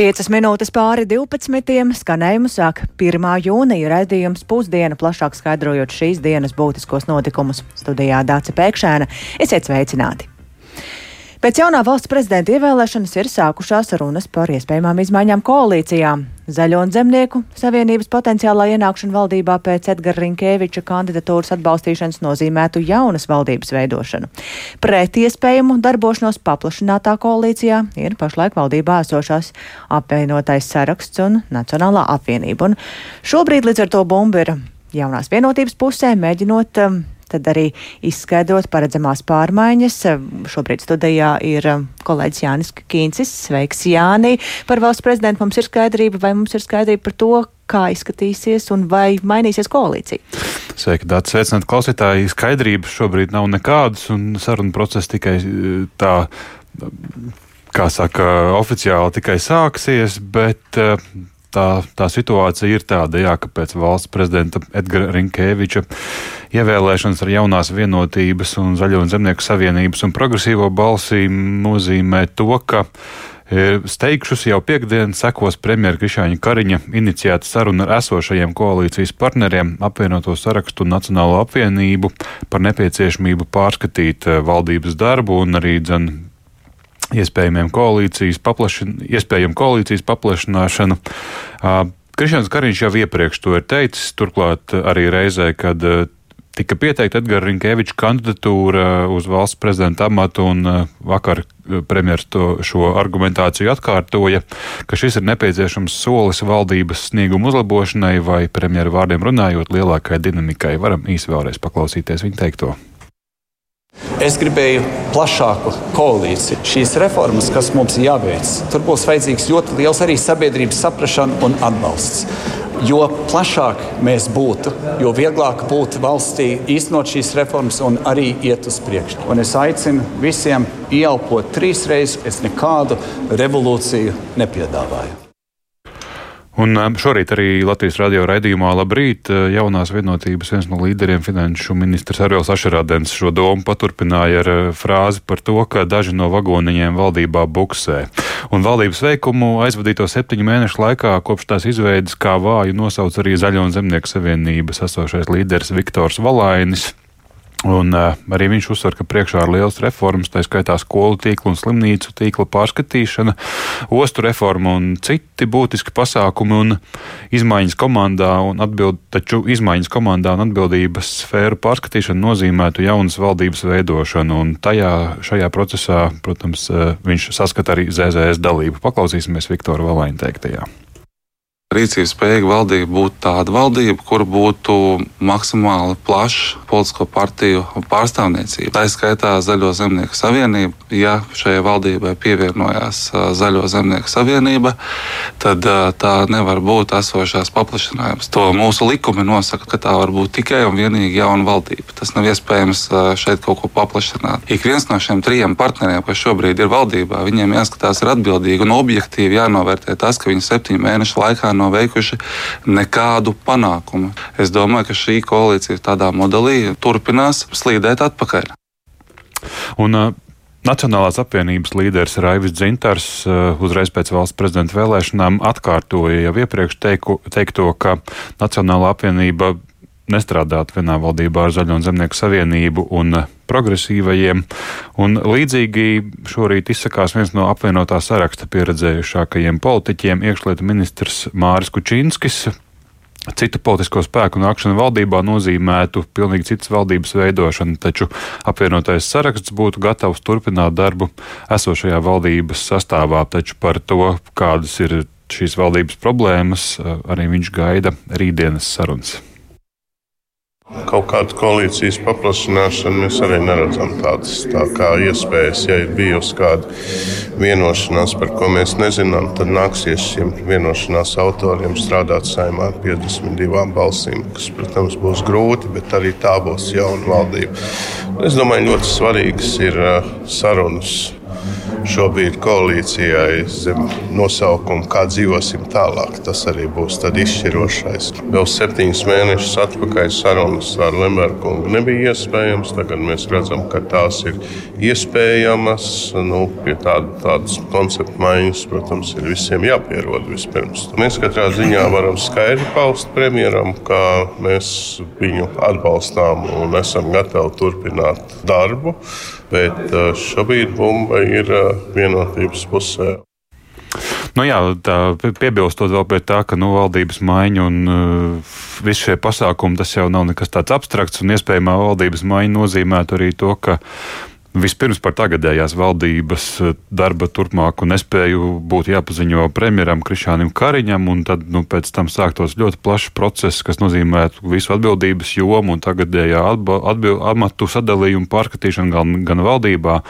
5 minūtes pāri 12. skanējumu sāk 1. jūnija raidījums pusdiena, plašāk skaidrojot šīs dienas būtiskos notikumus. Studijā Dāca Pēkšēna. Esiet sveicināti! Pēc jaunā valsts prezidenta ievēlēšanas ir sākušās runas par iespējamām izmaiņām koalīcijā. Zaļo un zemnieku savienības potenciālā ienākšana valdībā pēc Edgara Rinkēviča kandidatūras atbalstīšanas nozīmētu jaunas valdības veidošanu. Pret iespējamu darbošanos paplašinātā koalīcijā ir pašlaik valdībā esošās apvienotais saraksts un Nacionālā apvienība. Un šobrīd līdz ar to bumba ir jaunās vienotības pusē, mēģinot um, tad arī izskaidrot paredzamās pārmaiņas. Šobrīd studijā ir um, kolēģis Jānis Kīncis. Sveiks, Jāni! Par valsts prezidentu mums ir skaidrība, vai mums ir skaidrība par to, kā izskatīsies un vai mainīsies koalīcija. Sveiki, Dārts! Sveicināt klausītāji! Skaidrības šobrīd nav nekādas, un saruna process tikai uh, tā kā saka, oficiāli tikai sāksies, bet uh, tā, tā situācija ir tāda, jā, ka pēc valsts prezidenta Edgara Rinkēviča ievēlēšanas ar jaunās vienotības un Zaļo un Zemnieku savienības un progresīvo balsīm nozīmē to, ka e, Steigšus jau piekdien sekos premjera Krišāņa Kariņa iniciēta saruna ar esošajiem koalīcijas partneriem apvienoto sarakstu un Nacionālo apvienību par nepieciešamību pārskatīt e, valdības darbu un arī dzen iespējamiem koalīcijas, paplašin, iespējam koalīcijas paplašināšanu. Krišņāns Kariņš jau iepriekš to ir teicis, turklāt arī reizē, kad tika pieteikta Edgara Rinkēviča kandidatūra uz valsts prezidenta amatu, un vakar premjeras to, šo argumentāciju atkārtoja, ka šis ir nepieciešams solis valdības snieguma uzlabošanai vai premjera vārdiem runājot lielākai dinamikai. Varam īsi vēlreiz paklausīties viņa teikto. Es gribēju plašāku koalīciju. Šīs reformas, kas mums jāveic, tur būs vajadzīgs ļoti liels arī sabiedrības saprāšana un atbalsts. Jo plašāk mēs būtu, jo vieglāk būtu valstī īstenot šīs reformas un arī iet uz priekšu. Un es aicinu visiem ieelpot trīs reizes, es nekādu revolūciju nepiedāvāju. Un šorīt arī Latvijas radio raidījumā Labrīt jaunās vienotības viens no līderiem finanšu ministrs Arvils Ašerādens šo domu paturpināja ar frāzi par to, ka daži no vagoniņiem valdībā buksē. Un valdības veikumu aizvadīto septiņu mēnešu laikā kopš tās izveidas kā vāju nosauc arī Zaļo un Zemnieku savienības esošais līderis Viktors Valainis. Un, uh, arī viņš uzsver, ka priekšā ir liels reformas, tā skaitā skolu tīkla un slimnīcu tīkla pārskatīšana, ostu reforma un citi būtiski pasākumi un izmaiņas komandā un atbild, taču izmaiņas komandā un atbildības sfēru pārskatīšana nozīmētu jaunas valdības veidošanu, un tajā šajā procesā, protams, uh, viņš saskata arī ZZS dalību. Paklausīsimies Viktora Valaina teiktajā rīcības spējīga valdība būtu tāda valdība, kur būtu maksimāli plaša politisko partiju pārstāvniecība. Tā skaitā Zaļo zemnieku savienība. Ja šajai valdībai pievienojās Zaļo zemnieku savienība, tad tā nevar būt esošās paplašinājums. To mūsu likumi nosaka, ka tā var būt tikai un vienīgi jauna valdība. Tas nav iespējams šeit kaut ko paplašināt. Ik viens no šiem trijiem partneriem, kas šobrīd ir valdībā, viņiem jāskatās ir atbildīgi un objektīvi jānovērtē tas, ka viņi septiņu mēnešu laikā nav veikuši nekādu panākumu. Es domāju, ka šī koalīcija tādā modelī turpinās slīdēt atpakaļ. Un, uh... Nacionālās apvienības līderis Raivis Dzintars uh, uzreiz pēc valsts prezidenta vēlēšanām atkārtoja jau iepriekš teiku, teikto, ka Nacionālā apvienība nestrādāt vienā valdībā ar Zaļo un Zemnieku savienību un progresīvajiem. Un līdzīgi šorīt izsakās viens no apvienotā saraksta pieredzējušākajiem politiķiem, iekšlietu ministrs Māris Kučinskis. Citu politisko spēku nākšana valdībā nozīmētu pilnīgi citas valdības veidošanu, taču apvienotais saraksts būtu gatavs turpināt darbu esošajā valdības sastāvā, taču par to, kādas ir šīs valdības problēmas, arī viņš gaida rītdienas sarunas. Kaut kādu koalīcijas paplašināšanu mēs arī neredzam tādas tā kā iespējas. Ja ir bijusi kāda vienošanās, par ko mēs nezinām, tad nāksies šiem vienošanās autoriem strādāt saimā ar 52 balsīm, kas, protams, būs grūti, bet arī tā būs jauna valdība. Es domāju, ļoti svarīgas ir uh, sarunas šobrīd koalīcijai zem nosaukuma, kā dzīvosim tālāk. Tas arī būs izšķirošais. Vēl septiņus mēnešus atpakaļ sarunas ar Lembergu nebija iespējams. Tagad mēs redzam, ka tās ir iespējamas. Nu, pie tāda, tādas koncepta maiņas, protams, ir visiem jāpierod vispirms. Mēs katrā ziņā varam skaidri paust premjeram, ka mēs viņu atbalstām un esam gatavi turpināt darbu. Bet šobrīd bumba ir vienotības pusē. Nu jā, tā, piebilstot vēl pie tā, ka nu, valdības maiņa un uh, visi šie pasākumi tas jau nav nekas tāds abstrakts. Un iespējamā valdības maiņa nozīmētu arī to, ka Vispirms par tagadējās valdības eh, darba turpmāku nespēju būtu jāpaziņo premjeram Krišānam Kariņam, un tad nu, pēc tam sāktos ļoti plašs process, kas nozīmētu visu atbildības jomu un tagadējā amatu sadalījumu pārskatīšanu gan, gan valdībā,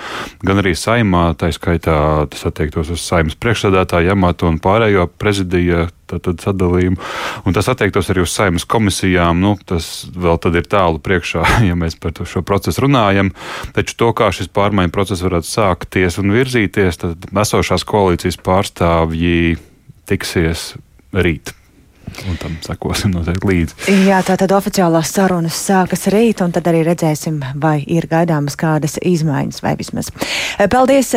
gan arī saimā. Tā skaitā tas attiektos uz saimas priekšsēdētāju amatu un pārējo prezidija tātad, sadalījumu. Un tas attiektos arī uz saimnes komisijām. Nu, tas vēl ir tālu priekšā, ja mēs par šo procesu runājam. Taču to, kā šis pārmaiņu process varētu sākties un virzīties, tad esošās koalīcijas pārstāvji tiksies rīt. Un tam sekosim noteikti līdzi. Jā, tā tad oficiālās sarunas sākas rīt, un tad arī redzēsim, vai ir gaidāmas kādas izmaiņas, vai vismaz. Paldies!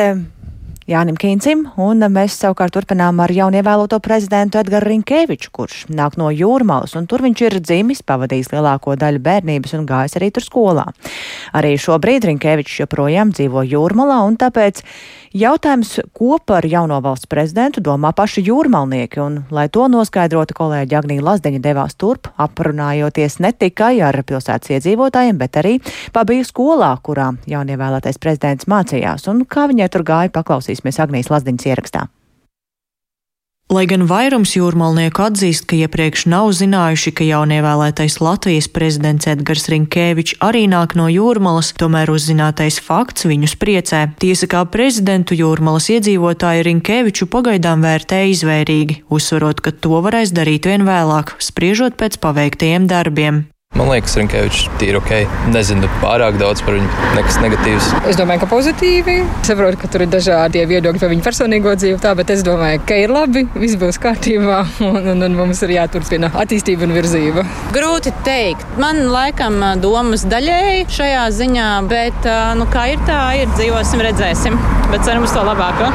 Jānim Kīncim, un mēs savukārt turpinām ar jaunievēloto prezidentu Edgaru Rinkēviču, kurš nāk no jūrmalas, un tur viņš ir dzimis, pavadījis lielāko daļu bērnības un gājis arī tur skolā. Arī šobrīd Rinkēvičs joprojām dzīvo jūrmalā, un tāpēc Jautājums, ko par jauno valsts prezidentu domā paši jūrmalnieki, un, lai to noskaidrotu, kolēģi Agnija Lazdeņa devās turp, aprunājoties ne tikai ar pilsētas iedzīvotājiem, bet arī pabija skolā, kurā jaunievēlētais prezidents mācījās, un kā viņai tur gāja, paklausīsimies Agnijas Lazdeņas ierakstā. Lai gan vairums jūrmalnieku atzīst, ka iepriekš nav zinājuši, ka jaunievēlētais Latvijas prezidents Edgars Rinkēvičs arī nāk no jūrmalas, tomēr uzzinātais fakts viņus priecē. Tiesa kā prezidentu jūrmalas iedzīvotāji Rinkēviču pagaidām vērtē izvērīgi, uzsverot, ka to varēs darīt vien vēlāk, spriežot pēc paveiktajiem darbiem. Man liekas, Rinkevičs ir ok. Nezinu pārāk daudz par viņu, nekas negatīvs. Es domāju, ka pozitīvi. Es saprotu, ka tur ir dažādi viedokļi par viņu personīgo dzīvi, tā, bet es domāju, ka ir labi, viss būs kārtībā un, un, un mums ir jāturpina attīstība un virzība. Grūti teikt. Man laikam domas daļēji šajā ziņā, bet nu, kā ir tā, ir dzīvosim, redzēsim. Bet ceram uz to labāko.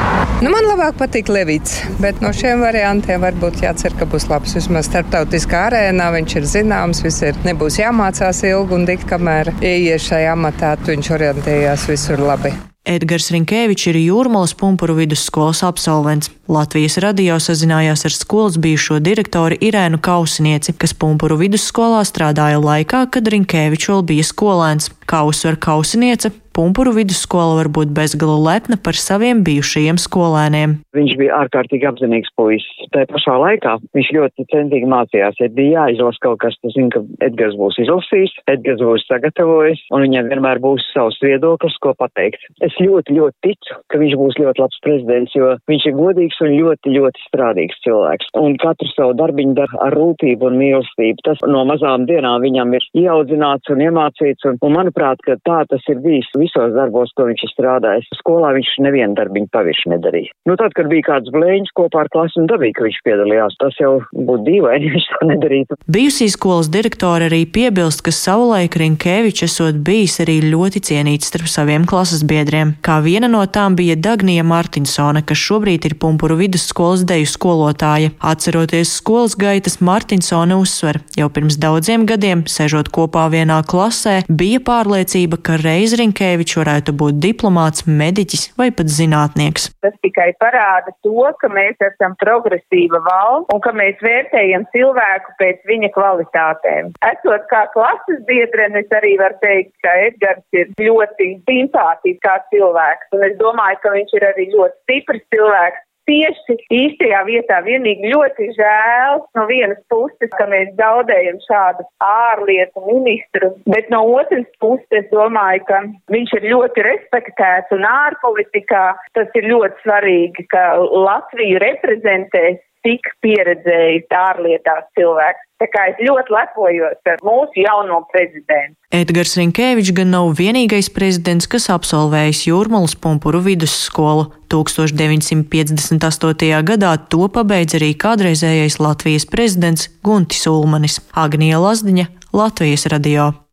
Nu, man labāk patīk Levits, bet no šiem variantiem varbūt jācer, ka būs labs. Vismaz starptautiskā arēnā viņš ir zināms, viss ir nebūs būs jāmācās ilgi un dikt, kamēr ieies šajā amatā, viņš orientējās visur labi. Edgars Rinkēvičs ir Jūrmālas pumpuru vidusskolas absolvents. Latvijas radio sazinājās ar skolas bijušo direktoru Irēnu Kausinieci, kas pumpuru vidusskolā strādāja laikā, kad Rinkēvičs vēl bija skolēns. Kā uzsver Kausiniece, Pumpuru vidusskola var būt bezgala lepna par saviem bijušajiem skolēniem. Viņš bija ārkārtīgi apzinīgs puisis. Tā pašā laikā viņš ļoti centīgi mācījās. Ja bija jāizlasa kaut kas, tas zina, ka Edgars būs izlasījis, Edgars būs sagatavojis, un viņam vienmēr būs savs viedoklis, ko pateikt. Es ļoti, ļoti ticu, ka viņš būs ļoti labs prezidents, jo viņš ir godīgs un ļoti, ļoti strādīgs cilvēks. Un katru savu darbiņu dara ar rūpību un mīlestību. Tas no mazām dienām viņam ir ieaudzināts un iemācīts, un, un manuprāt, ka tā tas ir bijis visos darbos, ko viņš ir strādājis. Skolā viņš nevienu darbiņu pavirši nedarīja. Nu, tad, kad bija kāds blēņš kopā ar klasi un dabīja, ka viņš piedalījās, tas jau būtu dīvaini, ja viņš to nedarītu. Bijusī skolas direktora arī piebilst, ka savulaik Rinkēvičs esot bijis arī ļoti cienīts starp saviem klases biedriem. Kā viena no tām bija Dagnija Martinsone, kas šobrīd ir Pumpuru vidusskolas deju skolotāja. Atceroties skolas gaitas, Martinsone uzsver, jau pirms daudziem gadiem, sēžot kopā vienā klasē, bija pārliecība, ka reiz Rinkēvičs varētu būt diplomāts, mediķis vai pat zinātnieks. Tas tikai parāda to, ka mēs esam progresīva valsts un ka mēs vērtējam cilvēku pēc viņa kvalitātēm. Esot kā klases biedrenis, arī var teikt, ka Edgars ir ļoti simpātisks cilvēks, un es domāju, ka viņš ir arī ļoti stiprs cilvēks tieši īstajā vietā. Vienīgi ļoti žēl no vienas puses, ka mēs zaudējam šādu ārlietu ministru, bet no otras puses es domāju, ka viņš ir ļoti respektēts un ārpolitikā tas ir ļoti svarīgi, ka Latviju reprezentēs tik pieredzējis ārlietās cilvēks. Tā kā es ļoti lepojos ar mūsu jauno prezidentu. Edgars Rinkēvičs gan nav vienīgais prezidents, kas absolvējis Jūrmalas pumpuru vidusskolu. 1958. gadā to pabeidz arī kādreizējais Latvijas prezidents Guntis Ulmanis. Agnija Lazdiņa, Latvijas radio.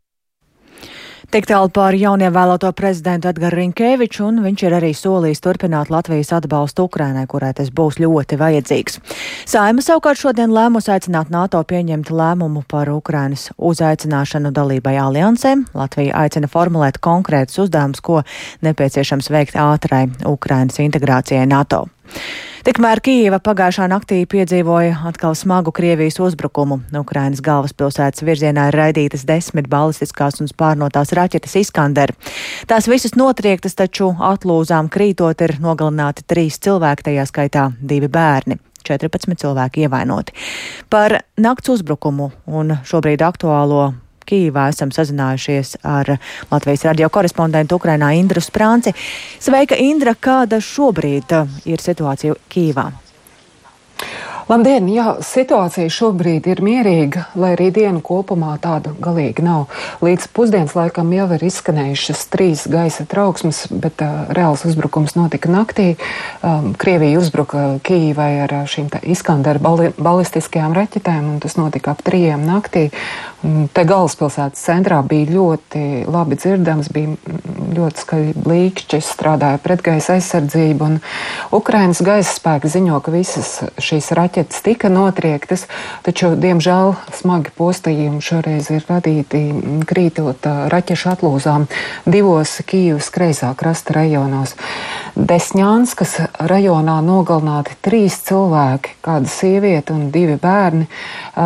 Tik tālu par jaunievēlēto prezidentu Edgars Rinkēviču, un viņš ir arī solījis turpināt Latvijas atbalstu Ukrainai, kurai tas būs ļoti vajadzīgs. Saima savukārt šodien lēmus aicināt NATO pieņemt lēmumu par Ukrainas uzaicināšanu dalībai aliansē. Latvija aicina formulēt konkrētus uzdevumus, ko nepieciešams veikt ātrai Ukrainas integrācijai NATO. Tikmēr Kīva pagājušā naktī piedzīvoja atkal smagu Krievijas uzbrukumu. Ukrainas galvaspilsētas virzienā ir raidītas desmit balistiskās un spārnotās raķetes Iskander. Tās visas notriektas, taču atlūzām krītot ir nogalināti trīs cilvēki, tajā skaitā divi bērni. 14 cilvēki ievainoti. Par nakts uzbrukumu un šobrīd aktuālo Kīvā esam sazinājušies ar Latvijas radio korespondentu Ukrainā Indru Sprānci. Sveika, Indra, kāda šobrīd uh, ir situācija Kīvā? Labdien! Jā, situācija šobrīd ir mierīga, lai arī diena kopumā tāda galīgi nav. Līdz pusdienas laikam jau ir izskanējušas trīs gaisa trauksmes, bet uh, reāls uzbrukums notika naktī. Um, Krievija uzbruka Kīvai ar šīm Iskandera bali balistiskajām raķetēm, un tas notika ap trījiem naktī. Un te galvaspilsētas centrā bija ļoti labi dzirdams, bija ļoti skaļi blīkšķi, strādāja pretgaisa aizsardzība, Ukrainas gaisa spēki ziņo, ka visas šīs raķetes tika notriektas, taču, diemžēl, smagi postījumi šoreiz ir radīti krītot raķešu atlūzām divos Kīvas kreisā krasta rajonos. Desņānskas rajonā nogalināti trīs cilvēki, kāda sieviete un divi bērni.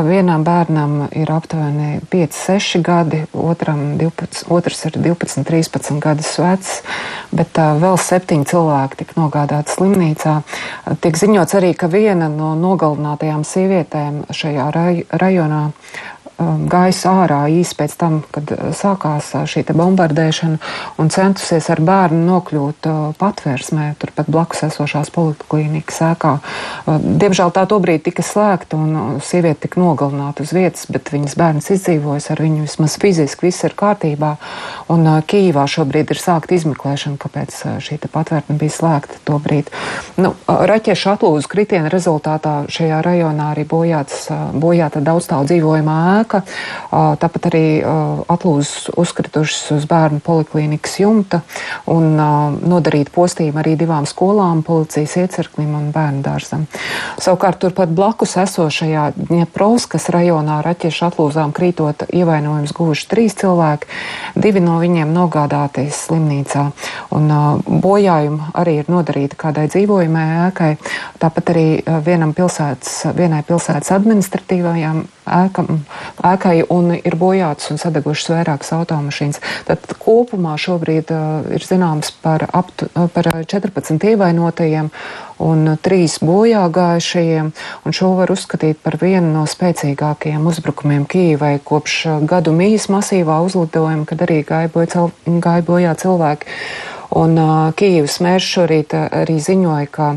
Vienam bērnam ir aptuveni 5-6 gadi, otram 12, otrs ir 12, 13 gadus vecs, bet uh, vēl septiņi cilvēki tika nogādāti slimnīcā. Tiek ziņots arī, ka viena no nogalinātajām sievietēm šajā rajonā gājis ārā īsi pēc tam, kad uh, sākās uh, šī bombardēšana un centusies ar bērnu nokļūt uh, patvērsmē, turpat blakus esošās poliklīnikas ēkā. Diemžēl tā tobrīd tika slēgta un sieviete tika nogalināta uz vietas, bet viņas bērns izdzīvojas ar viņu vismaz fiziski, viss ir kārtībā. Un Kīvā šobrīd ir sākta izmeklēšana, kāpēc šī patvērtne bija slēgta tobrīd. Nu, raķešu atlūzu kritiena rezultātā šajā rajonā arī bojāts, bojāta daudzstāvu dzīvojamā ēka ēka. Tāpat arī atlūzas uzkritušas uz bērnu poliklīnikas jumta un nodarīt postījumu arī divām skolām, policijas iecirknim un bērnu dārzam. Savukārt turpat blakus esošajā Ņeprovskas rajonā raķešu atlūzām krītot ievainojums guvuši trīs cilvēki, divi no viņiem nogādāti slimnīcā. Un bojājumi arī ir nodarīti kādai dzīvojamai ēkai, tāpat arī vienam pilsētas, vienai pilsētas administratīvajām ēkam, ēkai un ir bojātas un sadegušas vairākas automašīnas. Tad kopumā šobrīd uh, ir zināms par, aptu, uh, par 14 ievainotajiem un 3 bojā gājušajiem, un šo var uzskatīt par vienu no spēcīgākajiem uzbrukumiem Kīvai kopš uh, gadu mīs masīvā uzlidojuma, kad arī gāja bojā cilvēki. Un uh, Kīivas mērs šorīt arī ziņoja, ka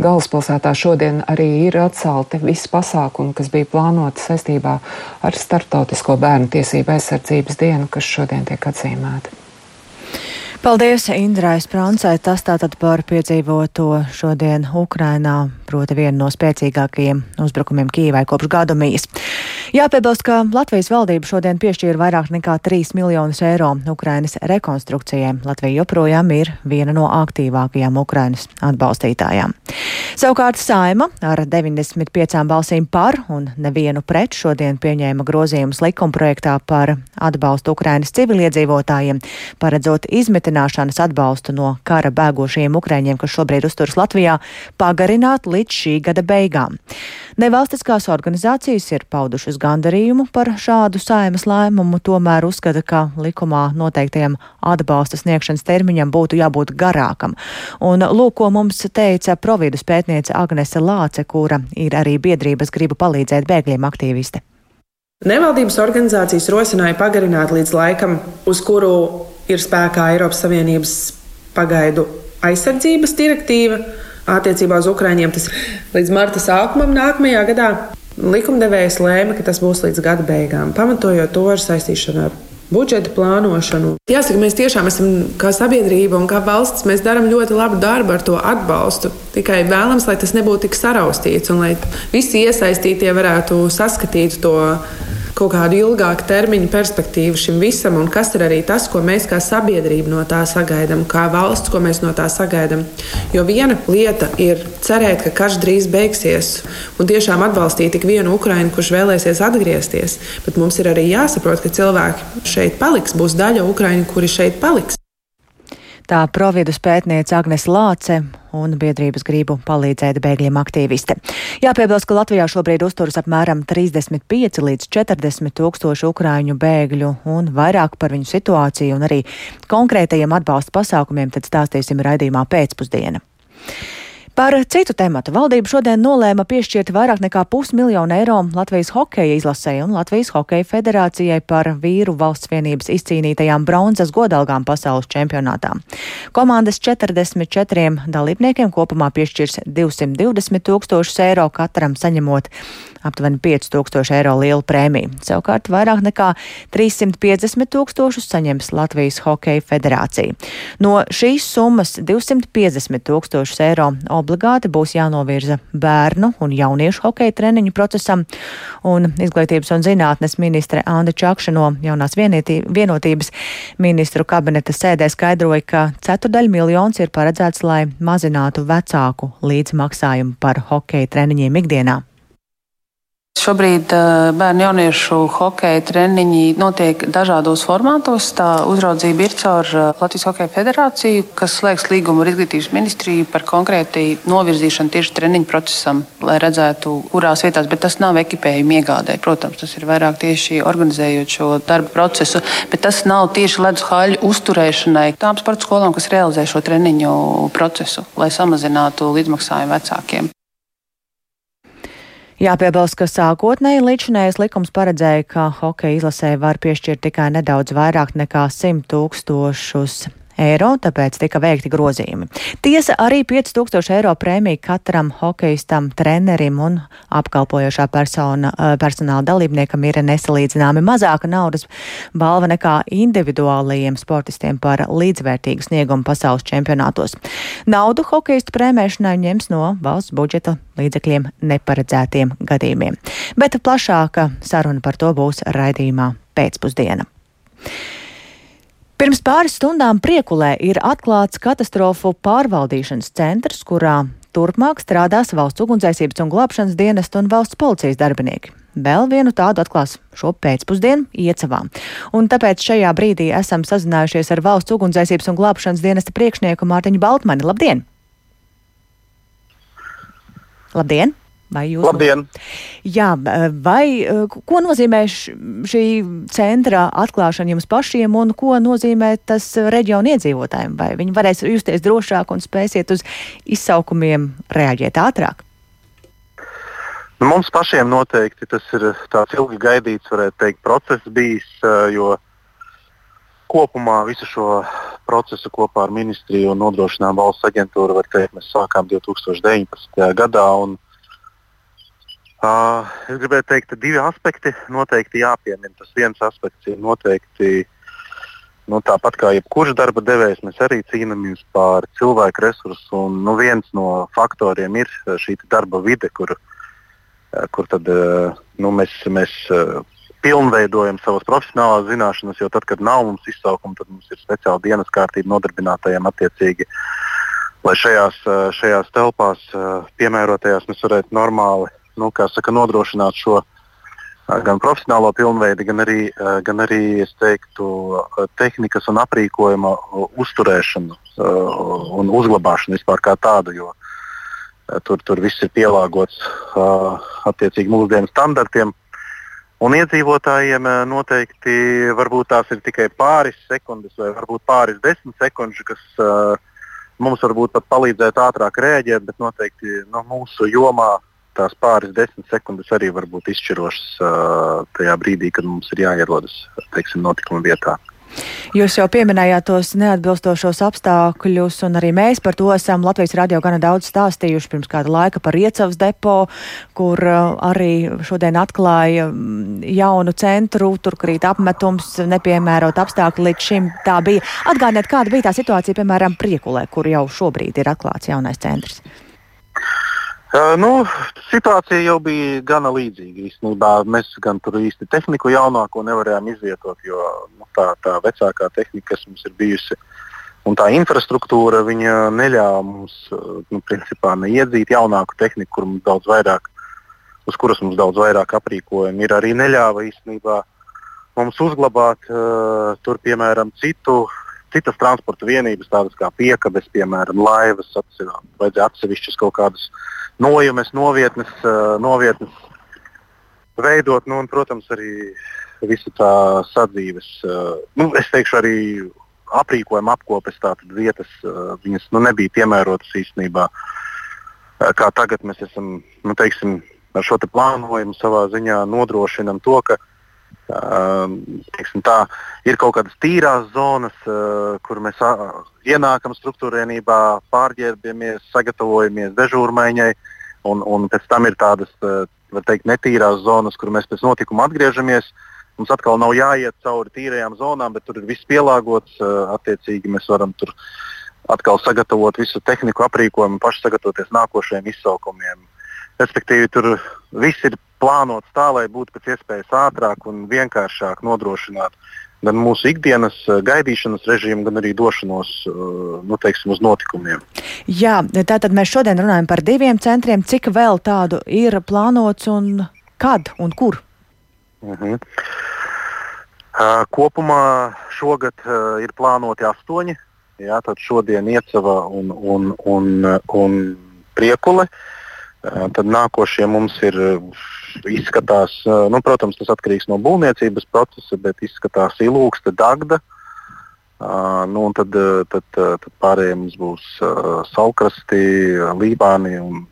galvaspilsētā šodien arī ir atcelti visi pasākumi, kas bija plānoti saistībā ar Startautisko bērnu tiesību aizsardzības dienu, kas šodien tiek atzīmēta. Paldies Indrai Sprancai. Tas tātad par piedzīvoto šodien Ukrainā, proti vienu no spēcīgākajiem uzbrukumiem Kīvai kopš gadu mīs. Jāpiebilst, ka Latvijas valdība šodien piešķīra vairāk nekā 3 miljonus eiro Ukrainas rekonstrukcijai. Latvija joprojām ir viena no aktīvākajām Ukrainas atbalstītājām. Savukārt Saima ar 95 balsīm par un nevienu pret šodien pieņēma grozījumus likumprojektā par atbalstu Ukrainas civiliedzīvotājiem, paredzot izmet apcietināšanas atbalstu no kara bēgošajiem ukraiņiem, kas šobrīd uzturas Latvijā, pagarināt līdz šī gada beigām. Nevalstiskās organizācijas ir paudušas gandarījumu par šādu saimas lēmumu, tomēr uzskata, ka likumā noteiktajam atbalsta sniegšanas termiņam būtu jābūt garākam. Un lūk, ko mums teica providus pētniece Agnese Lāce, kura ir arī biedrības gribu palīdzēt bēgļiem aktīviste. Nevaldības organizācijas rosināja pagarināt līdz laikam, uz kuru ir spēkā Eiropas Savienības pagaidu aizsardzības direktīva, attiecībā uz Ukraiņiem tas līdz marta sākumam nākamajā gadā. Likumdevējs lēma, ka tas būs līdz gada beigām, pamatojot to ar saistīšanu ar budžeta plānošanu. Jāsaka, mēs tiešām esam kā sabiedrība un kā valsts, mēs darām ļoti labu darbu ar to atbalstu. Tikai vēlams, lai tas nebūtu tik saraustīts un lai visi iesaistītie varētu saskatīt to kaut kādu ilgāku termiņu perspektīvu šim visam, un kas ir arī tas, ko mēs kā sabiedrība no tā sagaidām, kā valsts, ko mēs no tā sagaidām. Jo viena lieta ir cerēt, ka karš drīz beigsies, un tiešām atbalstīt tik vienu Ukrainu, kurš vēlēsies atgriezties, bet mums ir arī jāsaprot, ka cilvēki šeit paliks, būs daļa Ukraiņu, kuri šeit paliks. Tā providus pētniece Agnes Lāce un biedrības gribu palīdzēt bēgļiem aktīviste. Jāpiebilst, ka Latvijā šobrīd uzturas apmēram 35 līdz 40 tūkstoši ukrāņu bēgļu un vairāk par viņu situāciju un arī konkrētajiem atbalsta pasākumiem tad stāstīsim raidījumā pēcpusdiena. Par citu tematu valdība šodien nolēma piešķirt vairāk nekā pusmiljonu eiro Latvijas hokeja izlasē un Latvijas hokeja federācijai par vīru valsts vienības izcīnītajām bronzas godalgām pasaules čempionātā. Komandas 44 dalībniekiem kopumā piešķirs 220 tūkstošus eiro katram saņemot aptuveni 5000 eiro lielu prēmiju. Savukārt vairāk nekā 350 tūkstošus saņems Latvijas Hokeja federācija. No šīs summas 250 tūkstošus eiro obligāti būs jānovirza bērnu un jauniešu hokeja treniņu procesam, un Izglītības un zinātnes ministre Anda Čakša no jaunās vienotības ministru kabineta sēdē skaidroja, ka ceturdaļa miljons ir paredzēts, lai mazinātu vecāku līdzmaksājumu par hokeja treniņiem ikdienā. Šobrīd eh, bērnu jauniešu hokeja treniņi notiek dažādos formātos. Tā uzraudzība ir caur eh, Latvijas Hokeja federāciju, kas slēgs līgumu ar izglītības ministriju par konkrēti novirzīšanu tieši treniņu procesam, lai redzētu, kurās vietās, bet tas nav ekipējuma iegādē. Protams, tas ir vairāk tieši organizējot šo darbu procesu, bet tas nav tieši ledus haļu uzturēšanai tām sporta skolām, kas realizē šo treniņu procesu, lai samazinātu līdzmaksājumu vecākiem. Jāpiebilst, ka sākotnēji līdzinējais likums paredzēja, ka hokeja izlasē var piešķirt tikai nedaudz vairāk nekā 100 tūkstošus eiro, tāpēc tika veikti grozījumi. Tiesa arī 5000 eiro prēmija katram hokeistam, trenerim un apkalpojošā persona, eh, personāla dalībniekam ir nesalīdzināmi mazāka naudas balva nekā individuālajiem sportistiem par līdzvērtīgu sniegumu pasaules čempionātos. Naudu hokeistu prēmēšanai ņems no valsts budžeta līdzekļiem neparedzētiem gadījumiem. Bet plašāka saruna par to būs raidījumā pēcpusdiena. Pirms pāris stundām Priekulē ir atklāts katastrofu pārvaldīšanas centrs, kurā turpmāk strādās valsts ugunsdzēsības un glābšanas dienesta un valsts policijas darbinieki. Vēl vienu tādu atklās šo pēcpusdienu Iecavā. Un tāpēc šajā brīdī esam sazinājušies ar valsts ugunsdzēsības un glābšanas dienesta priekšnieku Mārtiņu Baltmani. Labdien! Labdien! Vai jūs? Labdien! Jā, vai ko nozīmē šī centra atklāšana jums pašiem un ko nozīmē tas reģionu iedzīvotājiem? Vai viņi varēs justies drošāk un spēsiet uz izsaukumiem reaģēt ātrāk? Nu, mums pašiem noteikti tas ir tāds ilgi gaidīts, varētu teikt, process bijis, jo kopumā visu šo procesu kopā ar ministriju un nodrošinām valsts aģentūru, var teikt, mēs sākām 2019. gadā. Un, Uh, es gribēju teikt, ka divi aspekti noteikti jāpiemina. Tas viens aspekts ir noteikti nu, tāpat kā jebkurš darba devējs, mēs arī cīnāmies par cilvēku resursu. Un, nu, viens no faktoriem ir šī darba vide, kur, kur tad, nu, mēs, mēs pilnveidojam savas profesionālās zināšanas, jo tad, kad nav mums izsaukuma, tad mums ir speciāla dienas kārtība nodarbinātajiem attiecīgi. Lai šajās, šajās telpās, piemērotajās, mēs varētu normāli nu, saka, nodrošināt šo gan profesionālo pilnveidi, gan arī, gan arī teiktu, tehnikas un aprīkojuma uzturēšanu un uzglabāšanu vispār kā tādu. Jo, tur, tur viss ir pielāgots attiecīgi mūsdienu standartiem. Un iedzīvotājiem noteikti varbūt tās ir tikai pāris sekundes vai varbūt pāris desmit sekundes, kas uh, mums varbūt pat palīdzētu ātrāk rēģēt, bet noteikti no nu, mūsu jomā tās pāris desmit sekundes arī var būt izšķirošas uh, tajā brīdī, kad mums ir jāierodas teiksim, notikuma vietā. Jūs jau pieminējāt tos neatbilstošos apstākļus, un arī mēs par to esam Latvijas radio gana daudz stāstījuši pirms kāda laika par Iecavas depo, kur arī šodien atklāja jaunu centru, tur krīt apmetums, nepiemērot apstākļi līdz šim tā bija. Atgādiniet, kāda bija tā situācija, piemēram, Priekulē, kur jau šobrīd ir atklāts jaunais centrs. Uh, nu, situācija jau bija gana līdzīga. Īstenībā mēs gan tur īsti tehniku jaunāko nevarējām izvietot, jo nu, tā, tā vecākā tehnika, kas mums ir bijusi, un tā infrastruktūra neļāva mums nu, principā, neiedzīt jaunāku tehniku, kur mums daudz vairāk, uz kuras mums daudz vairāk aprīkojumi ir. Arī neļāva īstenībā mums uzglabāt uh, tur, piemēram, citu citas transporta vienības, tādas kā piekabes, piemēram, laivas, vajadzēja atsevišķas kaut kādas nojumes, novietnes, novietnes veidot, nu, un, protams, arī visu tā sadzīves, nu, es teikšu, arī aprīkojuma apkopes vietas, viņas nu, nebija piemērotas īstenībā. Kā tagad mēs esam, nu, teiksim, ar šo plānojumu savā ziņā nodrošinam to, ka tā, ir kaut kādas tīrās zonas, kur mēs ienākam struktūrvienībā, pārģērbamies, sagatavojamies dežūrmaiņai, un, un pēc tam ir tādas teikt, netīrās zonas, kur mēs pēc notikuma atgriežamies. Mums atkal nav jāiet cauri tīrajām zonām, bet tur ir viss pielāgots. Attiecīgi mēs varam tur atkal sagatavot visu tehniku, aprīkojumu, paši sagatavoties nākošajiem izsaukumiem. Respektīvi, tur viss ir plānots tā, lai būtu pēc iespējas ātrāk un vienkāršāk nodrošināt gan mūsu ikdienas eh, gaidīšanas režīmu, gan arī došanos eh, nu, teiksim, uz notikumiem. Jā, tātad mēs šodien runājam par diviem centriem. Cik vēl tādu ir plānots un kad un kur? Uh -huh. uh, kopumā šogad uh, ir plānoti astoņi. Jā, tad šodien Iecava un, un, un, un Priekule. Uh, tad nākošie mums ir izskatās, nu, protams, tas atkarīgs no būvniecības procesa, bet izskatās ilūksta dagda. Uh, nu, tad, tad, tad pārējie mums būs uh, Salkrasti, Lībāni. Un,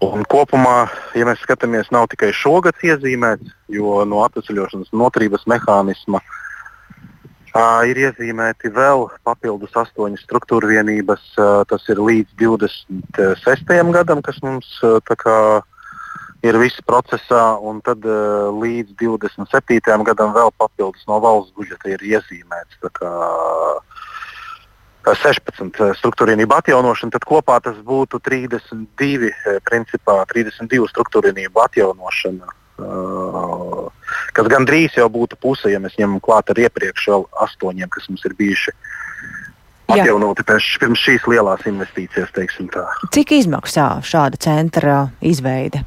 un kopumā, ja mēs skatāmies, nav tikai šogad iezīmēts, jo no atvesļošanas noturības mehānisma uh, ir iezīmēti vēl papildus astoņas struktūra vienības. Uh, tas ir līdz 26. gadam, kas mums uh, ir viss procesā, un tad uh, līdz 27. gadam vēl papildus no valsts budžeta ir iezīmēts. Kā, 16 struktūrvienību atjaunošana, tad kopā tas būtu 32, principā 32 struktūrvienību atjaunošana. Uh, kas gandrīz jau būtu puse, ja mēs ņemam klāt ar iepriekš vēl astoņiem, kas mums ir bijuši atjaunoti pēc, pirms šīs lielās investīcijas. Cik izmaksā šāda centra izveide?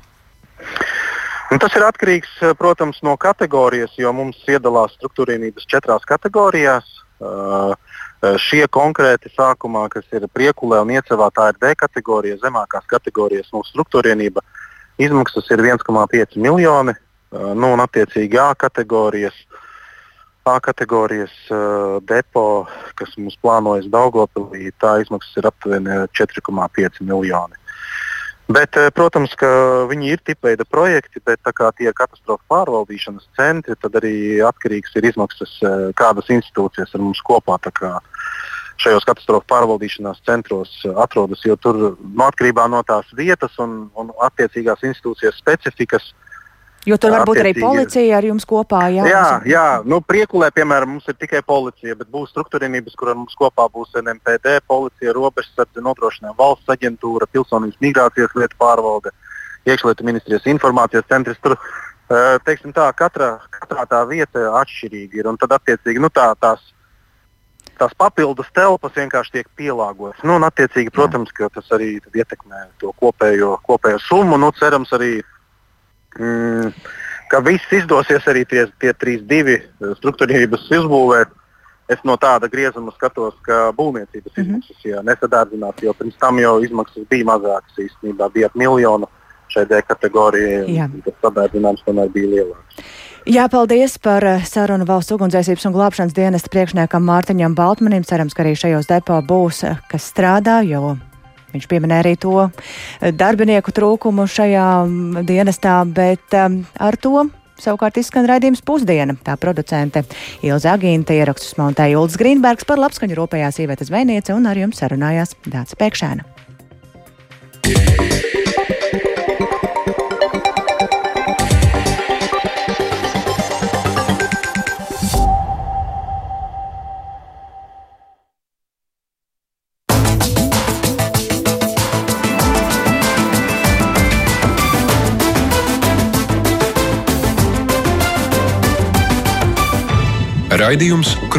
Un tas ir atkarīgs, eh, protams, no kategorijas, jo mums iedalās struktūrvienības četrās kategorijās. Uh, šie konkrēti sākumā, kas ir priekulē un iecevā, tā ir D kategorija, zemākās kategorijas mūsu struktūrvienība. Izmaksas ir 1,5 miljoni, uh, nu, un attiecīgi A kategorijas. A kategorijas uh, depo, kas mums plānojas Daugopilī, tā izmaksas ir aptuveni 4,5 miljoni. Bet, eh, protams, ka viņi ir tipveida projekti, bet tā kā tie ir katastrofu pārvaldīšanas centri, tad arī atkarīgs ir izmaksas, eh, kādas institūcijas ar mums kopā šajos katastrofu pārvaldīšanās centros atrodas. Jo tur no atkarībā no tās vietas un, un attiecīgās institūcijas specifikas Jo tur var būt arī policija ar jums kopā. Jā, jā, jā. Nu, priekulē, piemēram, mums ir tikai policija, bet būs struktūrvienības, kur mums kopā būs NMPD, policija, robežsardze, nodrošinājuma valsts aģentūra, pilsonības migrācijas lietu pārvalde, iekšlietu ministrijas informācijas centrs. Tur, teiksim tā, katrā, katrā tā vieta atšķirīga ir. Un tad, attiecīgi, nu, tā, tās, tās papildus telpas vienkārši tiek pielāgotas. Nu, un, attiecīgi, protams, ka tas arī ietekmē to kopējo, kopējo summu. Nu, cerams, arī mm, ka viss izdosies arī tie, tie 3-2 struktūrības izbūvēt. Es no tāda griezuma skatos, ka būvniecības mm -hmm. izmaksas nesadārdzinās, jo pirms tam jau izmaksas bija mazākas. Īstenībā bija ap miljonu šai D kategorijai, tas sadārdzinājums tomēr bija lielāks. Jā, paldies par sarunu valsts ugunsdzēsības un glābšanas dienesta priekšniekam Mārtiņam Baltmanim. Cerams, ka arī šajos depo būs, kas strādā, jo Viņš pieminēja arī to darbinieku trūkumu šajā dienestā, bet um, ar to savukārt izskan raidījums pusdiena. Tā producente Ilza Agīnta ierakstus montēja Ulds Grīnbergs par labskaņu rūpējās sievietes zvejniece un ar jums sarunājās Dāca Pēkšēna. Raidījums Krust